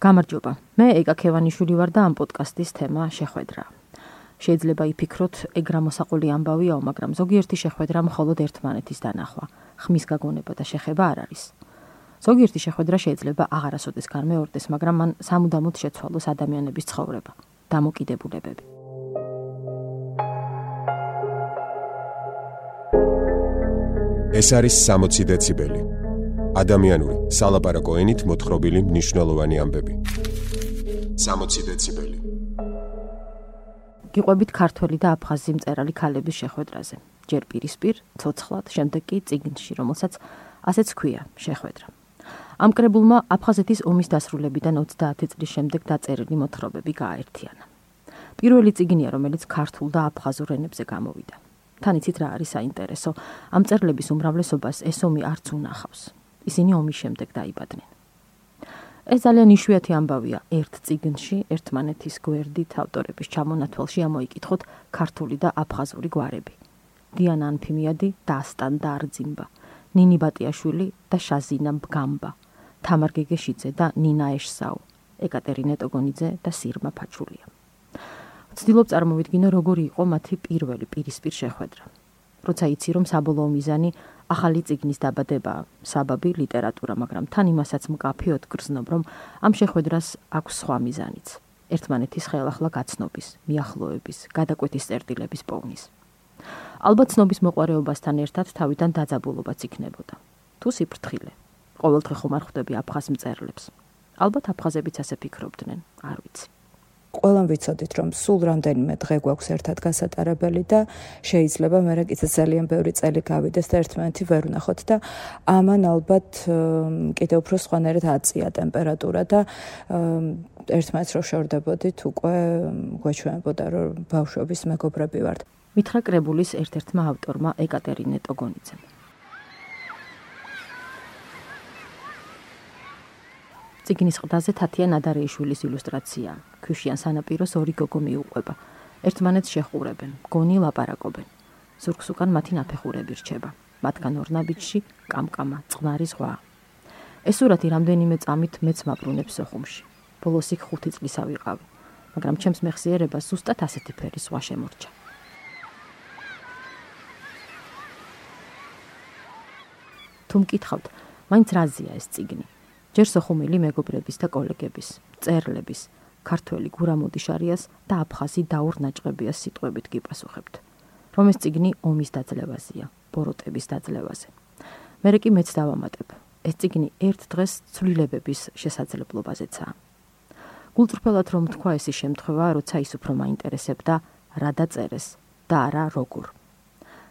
გამარჯობა. მე ეკა ქევანიშვილი ვარ და ამ პოდკასტის თემა შეხვედრა. შეიძლება იფიქროთ, ეგრა მოსაყოლი ამბავიაო, მაგრამ ზოგიერთი შეხვედრა მხოლოდ ერთმანეთის დანახვა, ხმის გაგონება და შეხება არ არის. ზოგიერთი შეხვედრა შეიძლება აღარასოდეს განმეორდეს, მაგრამ მან სამუდამოდ შეცვალოს ადამიანების ცხოვრება, დამოკიდებულებები. ეს არის 60 დეციბელი. ადამიანური სალაპარაკო ენით მოთხრობილი მნიშვნელოვანი ამბები. 60 დეციბელი. გიყვებით ქართველი და აფხაზი მწერალი ქალების შეხვედრაზე. ჯერ პირისპირ, ცოცხლად, შემდეგ კი წიგნში, რომელსაც ასეც ქვია, შეხვედრა. ამ კრებულმა აფხაზეთის ომის დასრულებიდან 30 წლის შემდეგ დაწერილი მოთხრობები გააერთიანა. პირველი წიგნია, რომელიც ქართულ და აფხაზურ ენებზე გამოვიდა. თან იცით რა არის საინტერესო? ამ წერლების უმრავლესობას ეს ომი არც უნახავს. ისინი ომის შემდეგ დაიბადნენ. ეს ძალიან იშვიათი ამბავია. ერთ წიგნში, ერთმანეთის გვერდით ავტორების ჩამონათვალში ამოიკითხოთ ქართული და აფხაზური გვარები. დიანა ანფიმიადი და ასტან და არძიმბა, ნინი ბატიაშვილი და შაზინა ბგამბა, თამარ გეგეშიძე და ნინა ეშსაუ, ეკატერინე ტოგონიძე და სირმა ფაჩულია. ვცდილობ წარმოვიდგინო როგორი იყო მათი პირველი პირისპირ შეხვედრა. როცა იცი რომ საბოლოო მიზანი ახალი ციგნის დაბადება, საბაბი ლიტერატურა, მაგრამ თან იმასაც მკაფიოდ გრძნობ, რომ ამ შეხვედრას აქვს სხვა მიზანიც. ერთმანეთის ხელახლა გაცნობის, მიახლოების, გადაკვეთის წერტილების პოვნის. ალბათ ცნობის მოყარეობასთან ერთად თავიდან დაძაბულობაც იქნებოდა. თუ სიფრთხილე. ყოველდღე ხომ არ ხვდები აფხაზ მწერლებს. ალბათ აფხაზებიც ასე ფიქრობდნენ, არ ვიცი. ყველამ ვიცოდით რომ სულ რამდენიმე დღე გვაქვს ერთად გასატარებელი და შეიძლება მე რა კიდე ძალიან ბევრი წელი გავიდეს და ერთმანეთი ვერ ვნახოთ და ამან ალბათ კიდე უფრო სხვანაირად აწია ტემპერატურა და ერთმანეთს რო შორდებოდით უკვე გვეჩვენებოდა რომ ბავშვობის მეგობრები ვართ. მითხრა კრებულის ერთ-ერთმა ავტორმა ეკატერინე ტოგონიძემ. ციგნის ყდაზე თათიან ადარეიშვილის ილუსტრაცია. ქვიშიან სანაპიროს ორი გოგო მიუყვება. ერთმანეთს შეხურებენ, გონი ლაპარაკობენ. ზურგს უკან მათი ნაფეხურები რჩება. მათგან ორნაბიჯში კამკამა, წყნარი ზღვა. ეს სურათი რამდენიმე წამით მეც მაბრუნებს სოხუმში. ბოლოს იქ 5 წლის ავიყავი, მაგრამ ჩემს მეხსიერებას ზუსტად ასეთი ფერი ზღვა შემორჩა. თუ მკითხავთ, მაინც რაზია ეს ციგნი? ჯერ სოხუმელი მეგობრების და კოლეგების, წერლების, ქართველი გურამოდი შარიას და აფხაზი დაურნაჭყებიას სიტყვებით გიპასუხებთ. რომ ეს ციგნი ომის დაძლევაზეა, ბოროტების დაძლევაზე. მე კი მეც დავამატებ. ეს ციგნი ერთ დღეს ცვლილებების შესაძლებლობაზეცაა. გულწრფელად რომ თქვა ეს შემთხვევა, როცა ის უფრო მაინტერესებდა რა დაწერეს და არა როგორ.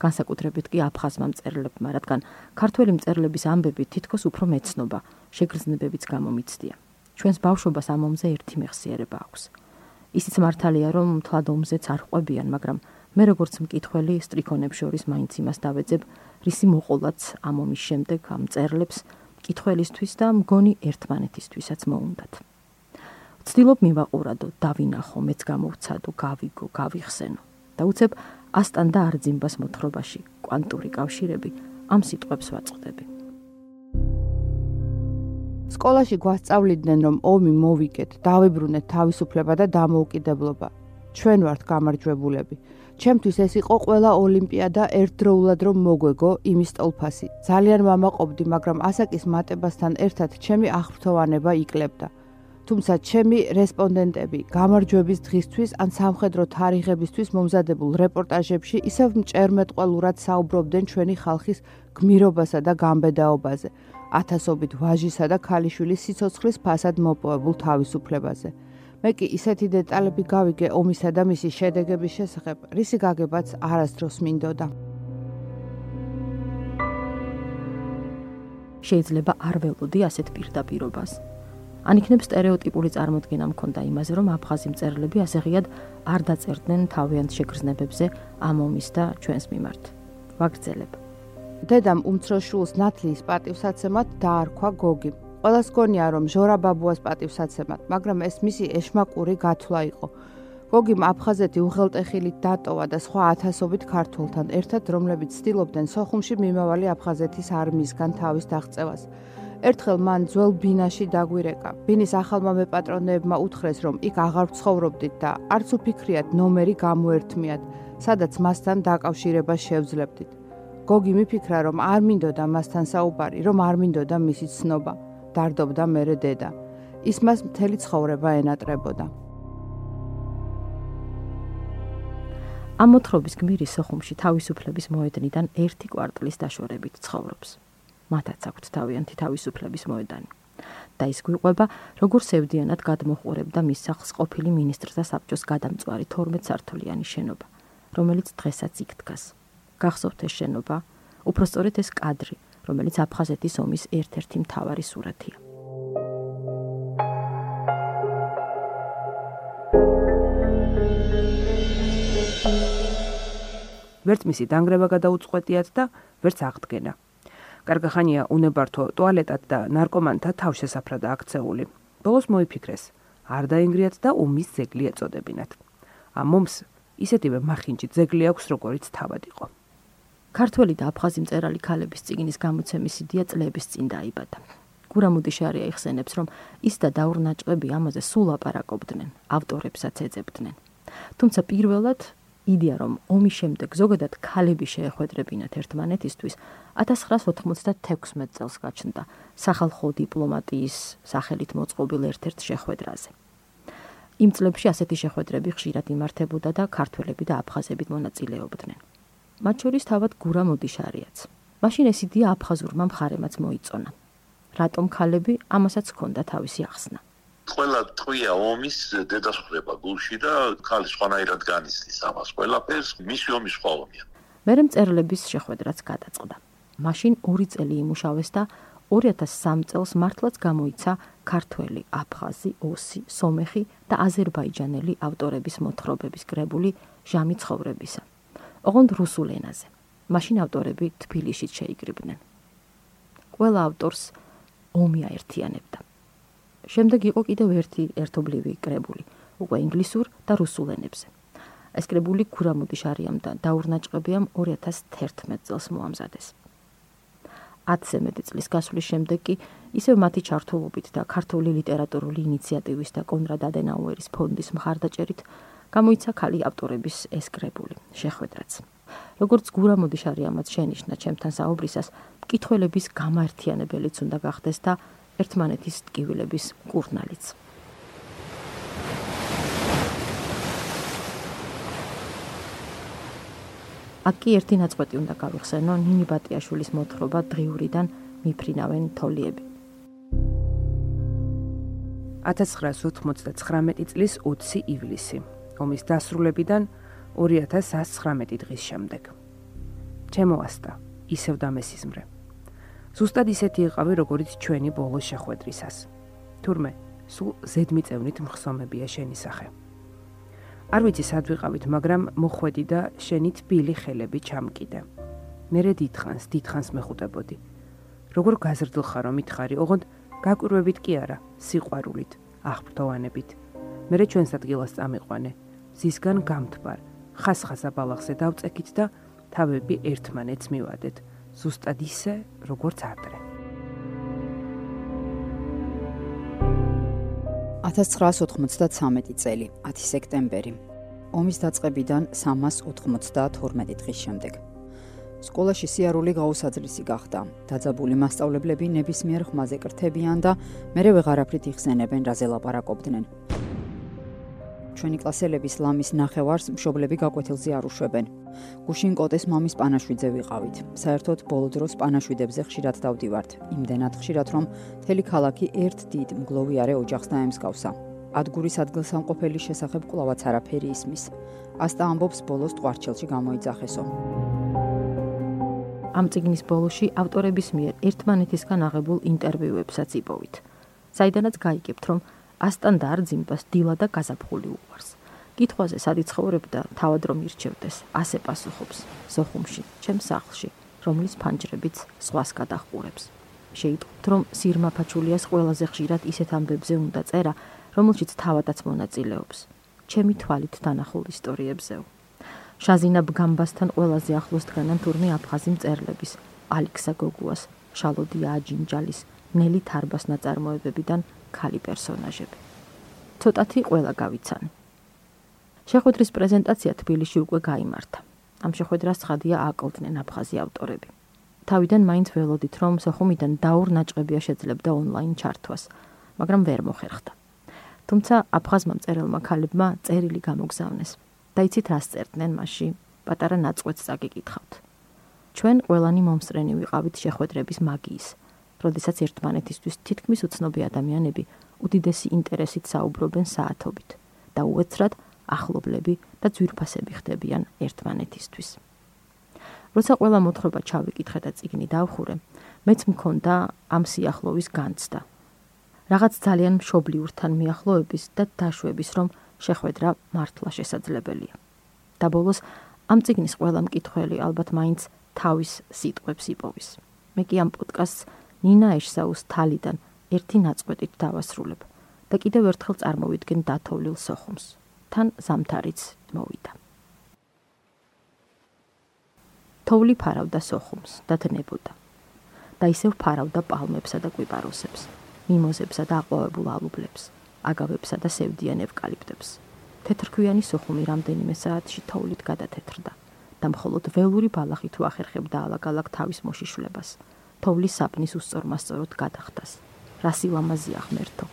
განსაკუთრებით კი აფხაზმა მწერლებმა, რადგან ქართველი მწერლების ამბები თითქოს უფრო მეცნობა, შეგრძნებებიც გამომიცდია. ჩვენს ბავშვობას ამომზე ერთი მეხსიერება აქვს. ისიც მართალია, რომ თლად ომზეც არ ყვებიან, მაგრამ მე როგორც მკითხველი სტრიქონებს შორის მაინც იმას დავეძებ, რისი მოყოლაც ამ ომის შემდეგ ამ წერლებს მკითხველისთვის და მგონი ერთმანეთისთვისაც მოუნდათ. ვცდილობ მივაყურადო, დავინახო, მეც გამოვცადო, გავიგო, გავიხსენო. და უცებ ასტან და არძიმბას მოთხრობაში კვანტური კავშირები ამ სიტყვებს ვაწყდები. სკოლაში გვასწავლიდნენ, რომ ომი მოვიგეთ, დავიბრუნეთ თავისუფლება და დამოუკიდებლობა. ჩვენ ვართ გამარჯვებულები. ჩემთვის ეს იყო ყველა ოლიმპიადა ერთდროულად რომ მოგვეგო იმის ტოლფასი. ძალიან მამაყობდი, მაგრამ ასაკის მატებასთან ერთად ჩემი აღფრთოვანება იქლებდა. თუმცა ჩემი რესპონდენტები გამარჯვების დღისთვის ან სამხედრო თარიღებისთვის მომზადებულ რეპორტაჟებში ისევ მჭერმეტყველურად საუბრობდნენ ჩვენი ხალხის გმირობასა და გამბედაობაზე. ათასობით ვაჟისა და ქალიშვილის სიცოცხლის ფასად მოპოვებულ თავისუფლებაზე. მე კი ისეთი დეტალები გავიგე ომისა და მისი შედეგების შესახებ, რისი გაგებაც არასდროს მინდოდა. შეიძლება არ ველოდი ასეთ პირდაპირობას. ან იქნებ стереოტიპული წარმოდგენა მქონდა იმაზე, რომ აფხაზი მწერლები ასეღიად არ დაწერდნენ თავიანთ შეგრძნებებზე ამ ომის და ჩვენს მიმართ. ვაგრძელებ. დედამ უმცროს შულს ნათლიის პატივსაცემად დაარქვა გოგი. ყველას გონია, რომ ჟორაბაბუას პატივსაცემად, მაგრამ ეს მისი ეშმაკური გათვლა იყო. გოგიმ აფხაზეთი უღელტეხილით დატოვა და სხვა ათასობით ქართველთან ერთად, რომლებიც ცდილობდნენ სოხუმში მიმავალი აფხაზეთის არმიისგან თავის დაღწევას. ერთხელ მან ძველ ბინაში დაგვირეკა. ბინის ახალმა მეპატრონეებმა უთხრეს, რომ იქ აღარ ცხოვრობდით და არც უფიქრიათ ნომერი გამოერთმიათ, სადაც მასთან დაკავშირება შევძლებდით. გოგი მიფიქრა, რომ არ მინდოდა მასთან საუბარი, რომ არ მინდოდა მისი ცნობა. დარდობდა მერე დედა. ის მას მთელი ცხოვრება ენატრებოდა. ამ მოთხრობის გმირის სოხუმში თავისუფლების მოედნიდან ერთი კვარტლის დაშორებით ცხოვრობს. მათაც აქვთ თავიანთი თავისუფლების მოედანი. და ის გვიყვება, როგორც ევდიანად გადმოხურებდა მის სახლს ყოფილი მინისტრთა საბჭოს გადამწვარი 12 სართულიანი შენობა, რომელიც დღესაც იქ დგას. გახსოვთ ეს შენობა, უпростоრედ ეს კადრი, რომელიც აფხაზეთის ომის ერთ-ერთი მთავარი სურათია. ვერც მისი დანგრევა გადაუწყვეტიათ და ვერც აღდგენა. კარგახანია უნებართო ტუალეტად და ნარკომანთა თავშესაფრად აქცეული. ბოლოს მოიფიქრეს, არ დაინგრიათ და უმის ზეგლი ეწოდებინათ. ამ მომს ისეთივე მახინჯი ზეგლი აქვს, როგორიც თავად იყო. ქართველი და აფხაზი მწერალი ქალების წიგნის გამოცემის იდეა წლების წინ დაიბადა. გურამუდი შარია იხსენებს, რომ ის და დაურნაჭები ამაზე სულ აპარაკობდნენ, ავტორებსაც ეძებდნენ. თუმცა პირველად იდეა რომ ომის შემდეგ ზოგადად ქალები შეეხვედრებინათ ერთმანეთისთვის 1996 წელს გაჩნდა სახალხო დიპლომატიის სახელით მოწყობილ ერთ-ერთ შეხვედრაზე. იმ წლებში ასეთი შეხვედრები ხშირად იმართებოდა და ქართველები და აფხაზები მონაწილეობდნენ. მათ შორის თავად გურა მოდიშარიაც. მაშინ ეს იდეა აფხაზურმა მხარემაც მოიწონა. რატომ ქალები ამასაც ჰქონდა თავისი ახსნა. ყველა ტყვია ომის დედასხვრება გულში და ხალი სხვანაირად განიცდის ამას ყველაფერს მისი ომის ხოლმეა მერე მწერლების შეხვედრაც გადაწყდა მაშინ ორი წელი იმუშავეს და 2003 წელს მართლაც გამოიცა ქართველი, აფხაზი, ოსი, სომეხი და აზერბაიჯანელი ავტორების მოთხრობების კრებული ჟამი ცხოვრებისა. ოღონდ რუსულ ენაზე. მაშინ ავტორები თბილისშიც შეიკრიბნენ. ყველა ავტორს ომი აერთიანებდა. შემდეგ იყო კიდევ ერთი ერთობლივი კრებული, უკვე ინგლისურ და რუსულ ენებზე. ეს კრებული ქურამუდი შარიამ და დაურნაჭყებიამ 2011 წელს მოამზადეს. 10-ზე მეტი წლის გასვლის შემდეგ კი ისევ მათი ჩართულობით და ქართული ლიტერატურული ინიციატივის და კონრად ადენაუერის ფონდის მხარდაჭერით გამოიცა ქალი ავტორების ეს კრებული, შეხვედრაც. როგორც გურამუდი შარიამაც შენიშნა ჩემთან საუბრისას, მკითხველების გამართიანებელიც უნდა გახდეს და ერთმანეთის ტკივილების კურნალიც. აკი ერთი ნაწყვეტი უნდა გავიხსენო ნინი ბატიაშვილის მოთხრობა დღიურიდან მიფრინავენ თოლიები. 1999 წლის 20 ივლისი. ომის დასრულებიდან 2019 დღის შემდეგ. ჩემო ასტა, ისევ დამესიზმრე. ზუსტად ისეთი იყავი, როგორც ჩვენი ბოლო შეხვედრისას. თურმე, სულ ზედმიწევნით მხსომებია შენი სახე. არ ვიცი სად ვიყავით, მაგრამ მოხვედი და შენი თბილი ხელები ჩამკიდე. მერე დიდხანს, დიდხანს მეხუტებოდი. როგორ გაზრდილხარ რომ მითხარი, ოღონდ გაკვირვებით კი არა, სიყვარულით, აღფრთოვანებით. მერე ჩვენს ადგილას წამიყვანე. ზისგან გამთბარ, ხასხასა ბალახზე დავწექით და თავები ერთმანეთს მივადეთ. ზუსტად ისე, როგორც ადრე. 1993 წელი, 10 სექტემბერი. ომის დაწყებიდან 392 დღის შემდეგ. სკოლაში სიარული გაუსაძლისი გახდა. დაძაბული მასწავლებლები ნებისმიერ ხმაზე კრთებიან და მერე ვეღარაფრით იხსენებენ, რა ზელაპარაკობდნენ. ჩვენი კლასელების ლამის ნახევარს მშობლები გაკვეთილზე არ უშვებენ. გუშინ კოტეს მამის პანაშვიდზე ვიყავით. საერთოდ ბოლო დროს პანაშვიდებზე ხშირად დავდივართ. იმდენად ხშირად რომ მთელი ქალაქი ერთ დიდ მგლოვიარე ოჯახს დაემსგავსა. ადგურის ადგილსამყოფელის შესახებ კლავაც არაფერი ისმის. ასტა ამბობს ბოლოს ტყვარჩელში გამოიძახესო. ამ ციგნის ბოლოში ავტორების მიერ ერთმანეთისგან აღებულ ინტერვიუებსაც იპოვით. საიდანაც გაიგებთ რომ ასტან და არძიმბას დილა და გაზაფხული უყარს. კითხვაზე სადი ცხოვრებდა, თავად რომ ირჩევდეს, ასე პასუხობს: სოხუმში, ჩემს სახლში, რომლის ფანჯრებიც სხვას გადახურებს. შეიტყვით, რომ სირმაფაჩულიას ყველაზე ხშირად ისეთ ამბებზე უნდა წერა, რომელშიც თავადაც მონაწილეობს. ჩემი თვალით დანახულ ისტორიებზეო. შაზინა ბგამბასთან ყველაზე ახლოს დგანან თურმე აფხაზი მწერლების: ალექსა გოგუას, შალოდია აჯინჯალის, ნელი თარბას ნაწარმოებებიდან ქალი პერსონაჟები. ცოტათი ყველა გავიცანი. შეხვედრის პრეზენტაცია თბილისში უკვე გამართა. ამ შეხვედრას ცხადია აკლდნენ აფხაზი ავტორები. თავიდან მაინც ველოდით, რომ სოხუმიდან დაურ ნაჭყებია შეძლებდა ონლაინ ჩართვას, მაგრამ ვერ მოხერხდა. თუმცა აფხაზმა მწერელმა ქალებმა წერილი გამოგზავნეს. და იცით რას წერდნენ მასში? პატარა ნაწყვეტს წაგიკითხავთ. ჩვენ ყველანი მომსწრენი ვიყავით შეხვედრების მაგიის. როდესაც ერთმანეთისთვის თითქმის უცნობი ადამიანები უდიდესი ინტერესით საუბრობენ საათობით და უეცრად ახლობლები და ძვირფასები ხდებიან ერთმანეთისთვის. როცა ყველა მოთხრობა ჩავიკითხე და წიგნი დავხურე, მეც მქონდა ამ სიახლოვის განცდა. რაღაც ძალიან მშობლიურთან მიახლოების და დაშვების, რომ შეხვედრა მართლა შესაძლებელია. და ბოლოს ამ წიგნის ყველა მკითხველი ალბათ მაინც თავის სიტყვებს იპოვის. მე კი ამ პოდკასტს ნინა ეშსაუს თალიდან ერთი ნაწყვეტით დავასრულებ და კიდევ ერთხელ წარმოვიდგენ დათოვლილ სოხუმს. თან ზამთარიც მოვიდა. თოვლი ფარავდა სოხუმს და დნებოდა. და ისევ ფარავდა პალმებსა და კვიპაროსებს, მიმოზებსა და აყვავებულ ალუბლებს, აგავებსა და სევდიან ევკალიპტებს. თეთრქვიანი სოხუმი რამდენიმე საათში თოვლით გადათეთრდა და მხოლოდ ველური ბალახი თუ ახერხებდა ალაგ-ალაგ თავის მოშიშვლებას. თოვლის საპნის უსწორმასწოროდ გადახდას. რა სილამაზია ღმერთო.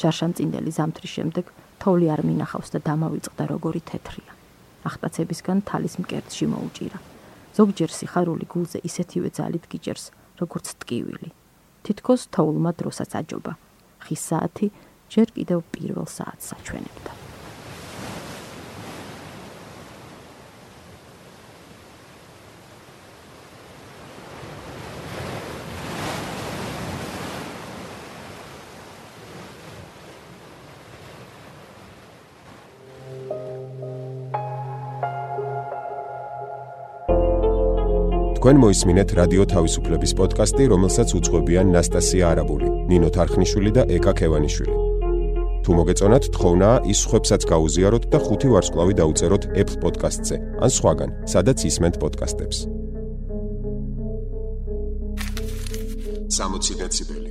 შარშანწინდელი ზამთრის შემდეგ თოვლი არ მინახავს და დამავიწყდა როგორი თეთრია. ახტაცებისგან თალის მკერდში მოუჭირა. ზოგჯერ სიხარული გულზე ისეთივე ძალით გიჭერს, როგორც ტკივილი. თითქოს თოვლმა დროსაც აჯობა. ხის საათი ჯერ კიდევ პირველ საათს აჩვენებდა. თქვენ მოისმინეთ რადიო თავისუფლების პოდკასტი, რომელსაც უძღვებიან ნასტასია არაბული, ნინო თარხნიშვილი და ეკა ქევანიშვილი. თუ მოგეწონათ, თხოვნა ის ხვებსაც გაუზიაროთ და ხუთი ვარსკვლავი დაუწეროთ Apple Podcast-ზე, ან სხვაგან, სადაც ისმენთ პოდკასტებს. 60 დეციბელი